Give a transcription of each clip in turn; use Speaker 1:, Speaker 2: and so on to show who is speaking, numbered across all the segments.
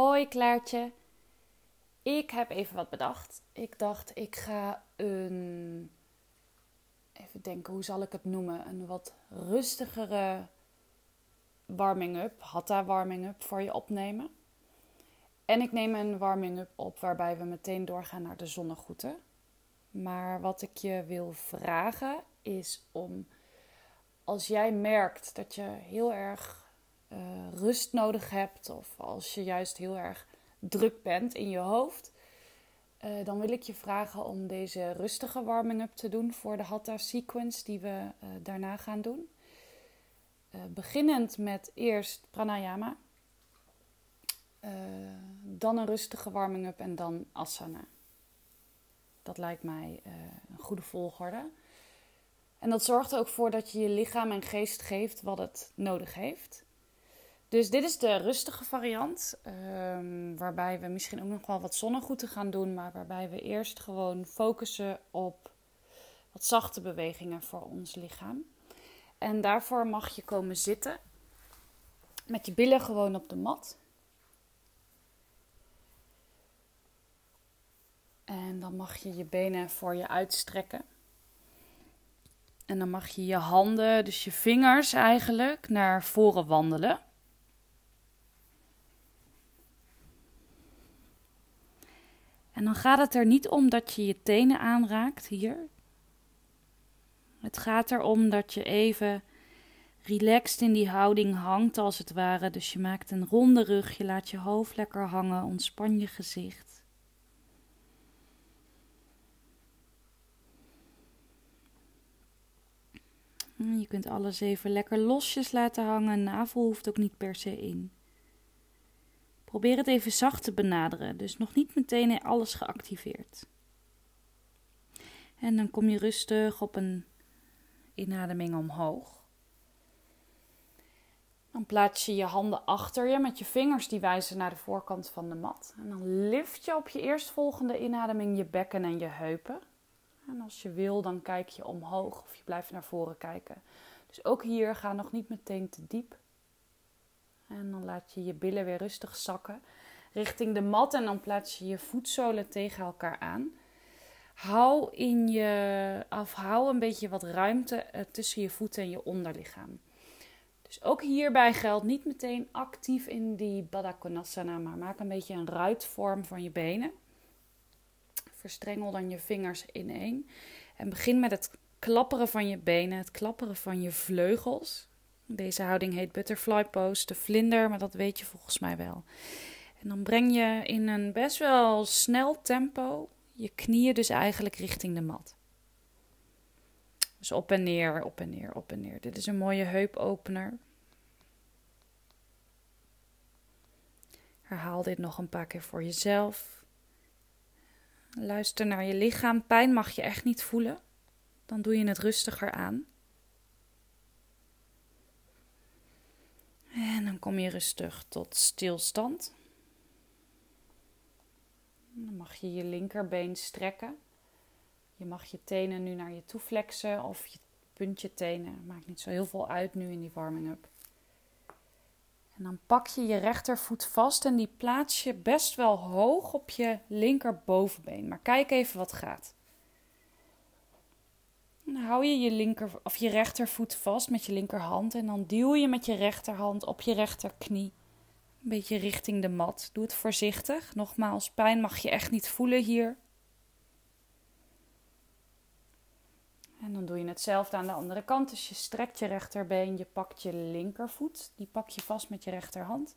Speaker 1: Hoi Klaartje. Ik heb even wat bedacht. Ik dacht, ik ga een. Even denken, hoe zal ik het noemen? Een wat rustigere warming-up, Hatha warming-up voor je opnemen. En ik neem een warming-up op waarbij we meteen doorgaan naar de zonnegroeten. Maar wat ik je wil vragen is om, als jij merkt dat je heel erg uh, rust nodig hebt, of als je juist heel erg druk bent in je hoofd, uh, dan wil ik je vragen om deze rustige warming-up te doen voor de Hatha sequence die we uh, daarna gaan doen. beginnend met eerst pranayama, dan een rustige warming-up en dan asana. Dat lijkt mij een goede volgorde. En dat zorgt er ook voor dat je je lichaam en geest geeft wat het nodig heeft. Dus dit is de rustige variant, um, waarbij we misschien ook nog wel wat zonnegroeten gaan doen, maar waarbij we eerst gewoon focussen op wat zachte bewegingen voor ons lichaam. En daarvoor mag je komen zitten met je billen gewoon op de mat. En dan mag je je benen voor je uitstrekken. En dan mag je je handen, dus je vingers eigenlijk, naar voren wandelen. En dan gaat het er niet om dat je je tenen aanraakt hier. Het gaat erom dat je even relaxed in die houding hangt, als het ware. Dus je maakt een ronde rug, je laat je hoofd lekker hangen, ontspan je gezicht. Je kunt alles even lekker losjes laten hangen. Navel hoeft ook niet per se in. Probeer het even zacht te benaderen, dus nog niet meteen alles geactiveerd. En dan kom je rustig op een inademing omhoog. Dan plaats je je handen achter je met je vingers die wijzen naar de voorkant van de mat. En dan lift je op je eerstvolgende inademing je bekken en je heupen. En als je wil, dan kijk je omhoog of je blijft naar voren kijken. Dus ook hier ga nog niet meteen te diep. En dan laat je je billen weer rustig zakken richting de mat en dan plaats je je voetzolen tegen elkaar aan. Hou in je een beetje wat ruimte eh, tussen je voeten en je onderlichaam. Dus ook hierbij geldt niet meteen actief in die Baddha Konasana, maar maak een beetje een ruitvorm van je benen. Verstrengel dan je vingers ineen en begin met het klapperen van je benen, het klapperen van je vleugels. Deze houding heet butterfly pose, de vlinder, maar dat weet je volgens mij wel. En dan breng je in een best wel snel tempo je knieën dus eigenlijk richting de mat. Dus op en neer, op en neer, op en neer. Dit is een mooie heupopener. Herhaal dit nog een paar keer voor jezelf. Luister naar je lichaam. Pijn mag je echt niet voelen. Dan doe je het rustiger aan. En dan kom je rustig tot stilstand. Dan mag je je linkerbeen strekken. Je mag je tenen nu naar je toe flexen of je puntje tenen. Maakt niet zo heel veel uit nu in die warming-up. En dan pak je je rechtervoet vast en die plaats je best wel hoog op je linkerbovenbeen. Maar kijk even wat gaat. Hou je je, linker, of je rechtervoet vast met je linkerhand en dan duw je met je rechterhand op je rechterknie. Een beetje richting de mat. Doe het voorzichtig. Nogmaals, pijn mag je echt niet voelen hier. En dan doe je hetzelfde aan de andere kant. Dus je strekt je rechterbeen, je pakt je linkervoet, die pak je vast met je rechterhand.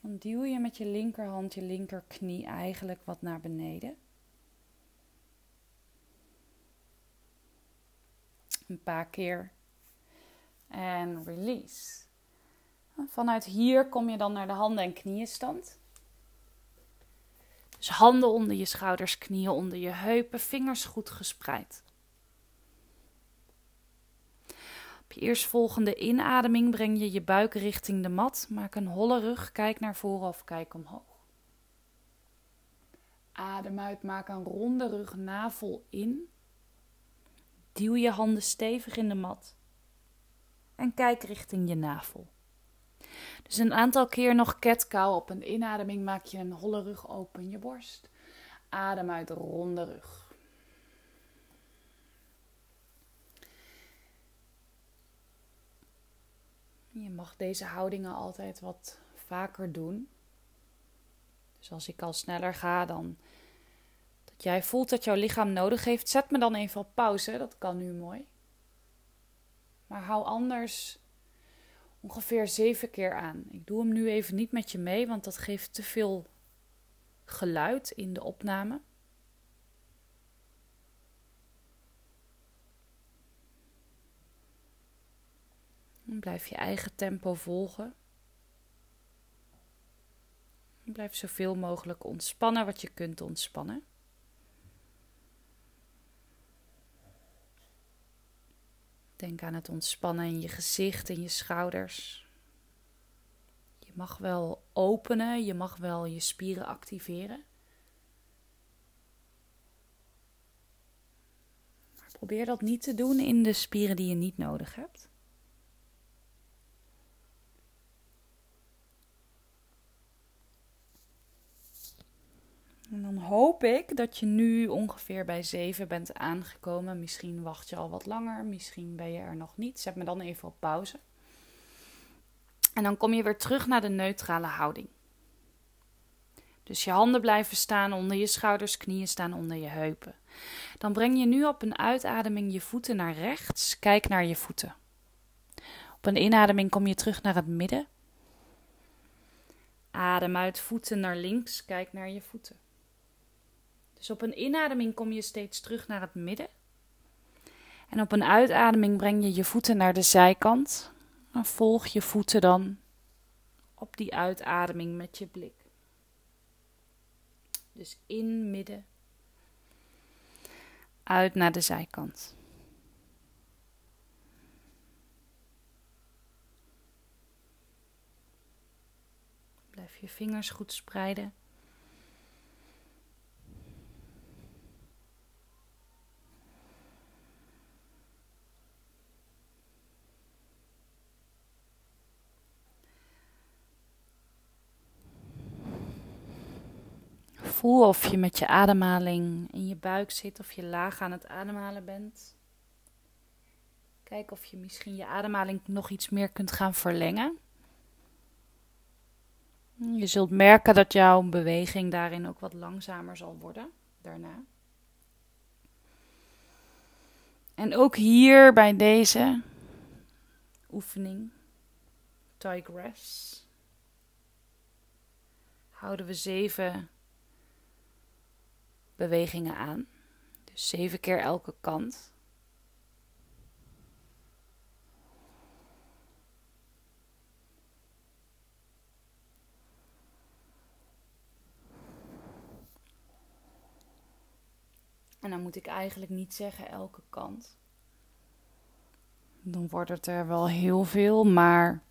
Speaker 1: Dan duw je met je linkerhand je linkerknie eigenlijk wat naar beneden. Een paar keer. En release. Vanuit hier kom je dan naar de handen- en knieën stand. Dus handen onder je schouders, knieën onder je heupen, vingers goed gespreid. Op je eerstvolgende inademing breng je je buik richting de mat. Maak een holle rug, kijk naar voren of kijk omhoog. Adem uit, maak een ronde rug, navel in. Duw je handen stevig in de mat. En kijk richting je navel. Dus een aantal keer nog cat cow. Op een inademing maak je een holle rug open je borst. Adem uit ronde rug. Je mag deze houdingen altijd wat vaker doen. Dus als ik al sneller ga dan jij voelt dat jouw lichaam nodig heeft, zet me dan even op pauze. Dat kan nu mooi. Maar hou anders ongeveer zeven keer aan. Ik doe hem nu even niet met je mee, want dat geeft te veel geluid in de opname. Blijf je eigen tempo volgen. En blijf zoveel mogelijk ontspannen wat je kunt ontspannen. Denk aan het ontspannen in je gezicht en je schouders. Je mag wel openen, je mag wel je spieren activeren. Maar probeer dat niet te doen in de spieren die je niet nodig hebt. En dan hoop ik dat je nu ongeveer bij 7 bent aangekomen. Misschien wacht je al wat langer, misschien ben je er nog niet. Zet me dan even op pauze. En dan kom je weer terug naar de neutrale houding. Dus je handen blijven staan onder je schouders, knieën staan onder je heupen. Dan breng je nu op een uitademing je voeten naar rechts. Kijk naar je voeten. Op een inademing kom je terug naar het midden. Adem uit voeten naar links. Kijk naar je voeten. Dus op een inademing kom je steeds terug naar het midden. En op een uitademing breng je je voeten naar de zijkant. En volg je voeten dan op die uitademing met je blik. Dus in midden. Uit naar de zijkant. Blijf je vingers goed spreiden. Voel of je met je ademhaling in je buik zit of je laag aan het ademhalen bent. Kijk of je misschien je ademhaling nog iets meer kunt gaan verlengen. Je zult merken dat jouw beweging daarin ook wat langzamer zal worden daarna. En ook hier bij deze oefening, Tigress, houden we zeven bewegingen aan. Dus zeven keer elke kant. En dan moet ik eigenlijk niet zeggen elke kant. Dan wordt het er wel heel veel, maar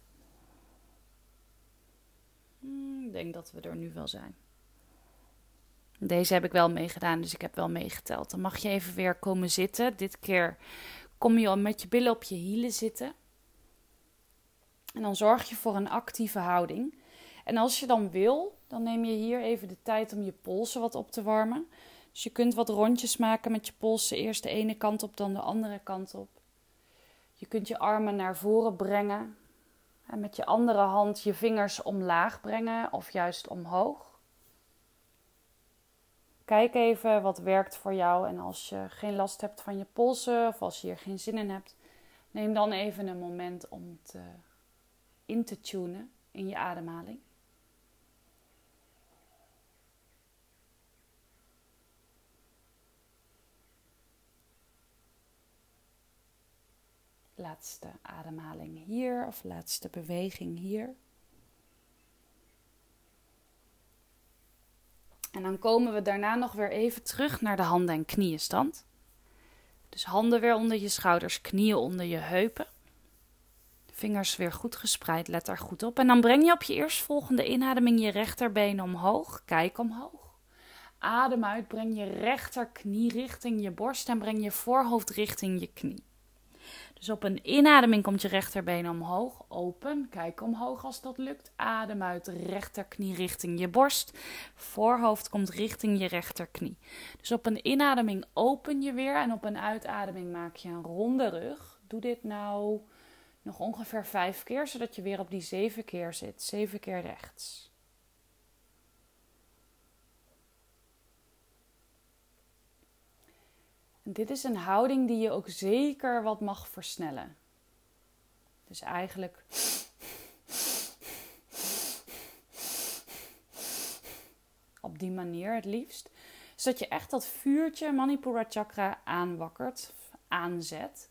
Speaker 1: hmm, ik denk dat we er nu wel zijn. Deze heb ik wel meegedaan, dus ik heb wel meegeteld. Dan mag je even weer komen zitten. Dit keer kom je met je billen op je hielen zitten. En dan zorg je voor een actieve houding. En als je dan wil, dan neem je hier even de tijd om je polsen wat op te warmen. Dus je kunt wat rondjes maken met je polsen. Eerst de ene kant op, dan de andere kant op. Je kunt je armen naar voren brengen. En met je andere hand je vingers omlaag brengen of juist omhoog. Kijk even wat werkt voor jou. En als je geen last hebt van je polsen of als je hier geen zin in hebt, neem dan even een moment om te, in te tunen in je ademhaling. Laatste ademhaling hier of laatste beweging hier. En dan komen we daarna nog weer even terug naar de handen- en knieënstand. Dus handen weer onder je schouders, knieën onder je heupen. Vingers weer goed gespreid, let daar goed op. En dan breng je op je eerstvolgende inademing je rechterbeen omhoog. Kijk omhoog. Adem uit, breng je rechterknie richting je borst en breng je voorhoofd richting je knie. Dus op een inademing komt je rechterbeen omhoog, open. Kijk omhoog als dat lukt. Adem uit, rechterknie richting je borst. Voorhoofd komt richting je rechterknie. Dus op een inademing open je weer en op een uitademing maak je een ronde rug. Doe dit nou nog ongeveer vijf keer, zodat je weer op die zeven keer zit. Zeven keer rechts. Dit is een houding die je ook zeker wat mag versnellen. Dus eigenlijk. Op die manier het liefst. Zodat je echt dat vuurtje Manipura chakra aanwakkert, aanzet.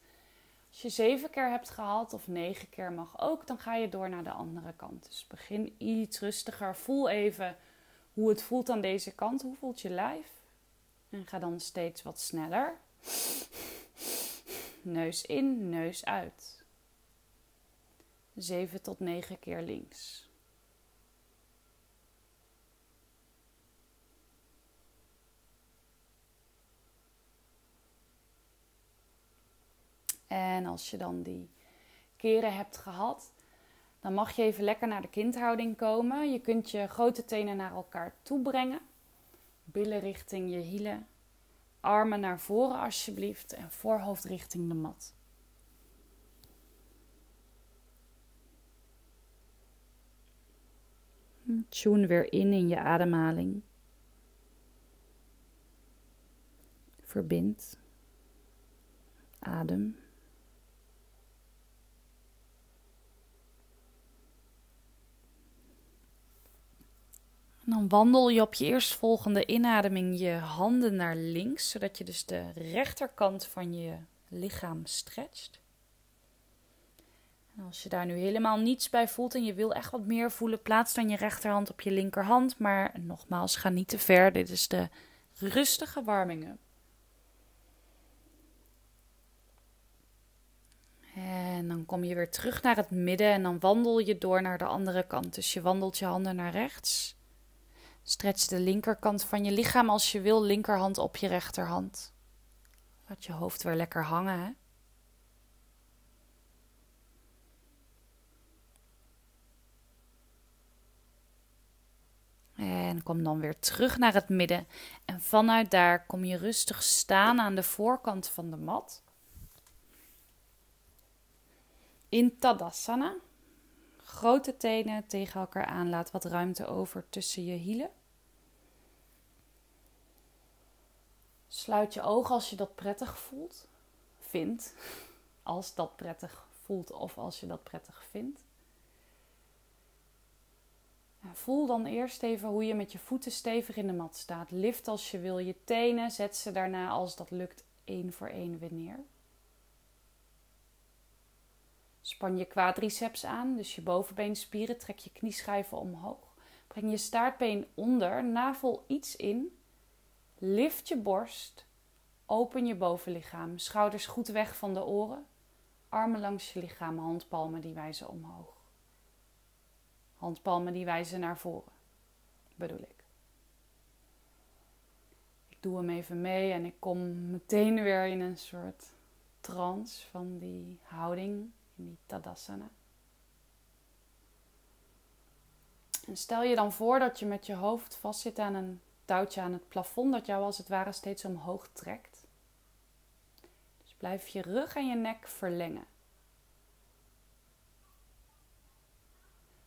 Speaker 1: Als je zeven keer hebt gehaald of negen keer mag ook, dan ga je door naar de andere kant. Dus begin iets rustiger. Voel even hoe het voelt aan deze kant. Hoe voelt je lijf? En ga dan steeds wat sneller. Neus in, neus uit. 7 tot 9 keer links. En als je dan die keren hebt gehad, dan mag je even lekker naar de kindhouding komen. Je kunt je grote tenen naar elkaar toe brengen. Billen richting je hielen. Armen naar voren alsjeblieft en voorhoofd richting de mat. Tune weer in in je ademhaling. Verbind. Adem. Dan wandel je op je eerstvolgende inademing je handen naar links, zodat je dus de rechterkant van je lichaam stretcht. En als je daar nu helemaal niets bij voelt en je wil echt wat meer voelen, plaats dan je rechterhand op je linkerhand. Maar nogmaals, ga niet te ver. Dit is de rustige warming-up. En dan kom je weer terug naar het midden en dan wandel je door naar de andere kant. Dus je wandelt je handen naar rechts. Stretch de linkerkant van je lichaam als je wil, linkerhand op je rechterhand. Laat je hoofd weer lekker hangen. En kom dan weer terug naar het midden. En vanuit daar kom je rustig staan aan de voorkant van de mat. In Tadasana. Grote tenen tegen elkaar aan. Laat wat ruimte over tussen je hielen. Sluit je ogen als je dat prettig voelt, vindt. Als dat prettig voelt of als je dat prettig vindt. voel dan eerst even hoe je met je voeten stevig in de mat staat. Lift als je wil je tenen. Zet ze daarna als dat lukt één voor één weer neer. Span je quadriceps aan, dus je bovenbeenspieren. Trek je knieschijven omhoog. Breng je staartbeen onder, navel iets in Lift je borst. Open je bovenlichaam. Schouders goed weg van de oren. Armen langs je lichaam. Handpalmen die wijzen omhoog. Handpalmen die wijzen naar voren. Bedoel ik. Ik doe hem even mee en ik kom meteen weer in een soort trance van die houding, in die Tadasana. En stel je dan voor dat je met je hoofd vastzit aan een touwtje aan het plafond dat jou als het ware steeds omhoog trekt. Dus blijf je rug en je nek verlengen.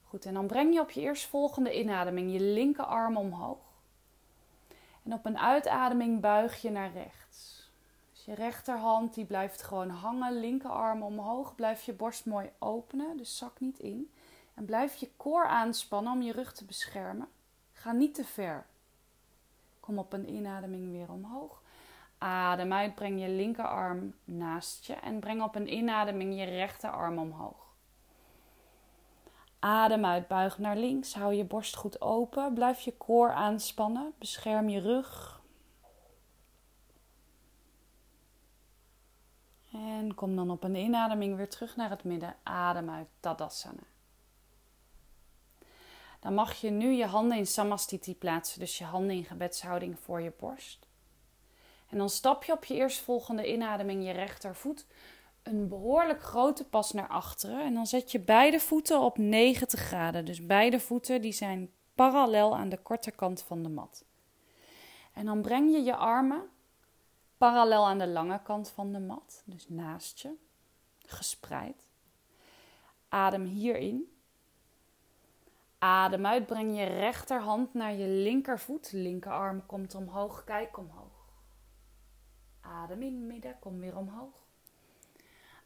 Speaker 1: Goed, en dan breng je op je eerstvolgende inademing je linkerarm omhoog. En op een uitademing buig je naar rechts. Dus je rechterhand die blijft gewoon hangen, linkerarm omhoog. Blijf je borst mooi openen, dus zak niet in. En blijf je koor aanspannen om je rug te beschermen. Ga niet te ver. Kom op een inademing weer omhoog. Adem uit, breng je linkerarm naast je en breng op een inademing je rechterarm omhoog. Adem uit, buig naar links, hou je borst goed open, blijf je koor aanspannen, bescherm je rug. En kom dan op een inademing weer terug naar het midden. Adem uit, Tadasana. Dan mag je nu je handen in Samastiti plaatsen, dus je handen in gebedshouding voor je borst. En dan stap je op je eerstvolgende inademing je rechtervoet een behoorlijk grote pas naar achteren. En dan zet je beide voeten op 90 graden. Dus beide voeten die zijn parallel aan de korte kant van de mat. En dan breng je je armen parallel aan de lange kant van de mat, dus naast je, gespreid. Adem hierin. Adem uit, breng je rechterhand naar je linkervoet. Linkerarm komt omhoog, kijk omhoog. Adem in midden, kom weer omhoog.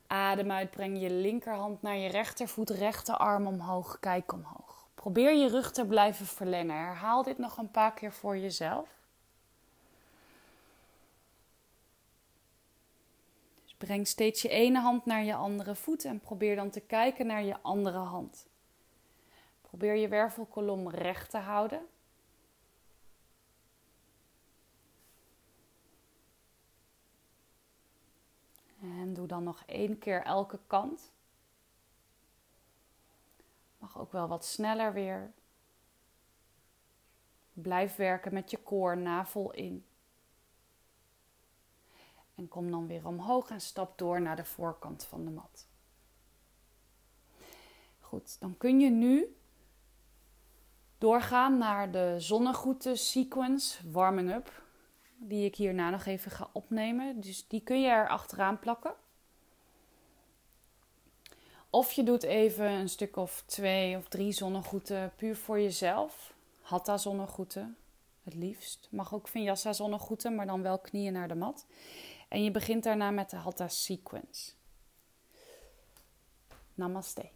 Speaker 1: Adem uit, breng je linkerhand naar je rechtervoet, rechterarm omhoog, kijk omhoog. Probeer je rug te blijven verlengen. Herhaal dit nog een paar keer voor jezelf. Dus breng steeds je ene hand naar je andere voet en probeer dan te kijken naar je andere hand. Probeer je wervelkolom recht te houden. En doe dan nog één keer elke kant. Mag ook wel wat sneller weer. Blijf werken met je koor navel in. En kom dan weer omhoog en stap door naar de voorkant van de mat. Goed, dan kun je nu doorgaan naar de zonnegroeten sequence warming up. Die ik hierna nog even ga opnemen. Dus die kun je er achteraan plakken. Of je doet even een stuk of twee of drie zonnegroeten puur voor jezelf. Hatha zonnegroeten, het liefst. Mag ook vinyasa zonnegroeten, maar dan wel knieën naar de mat. En je begint daarna met de Hatha sequence. Namaste.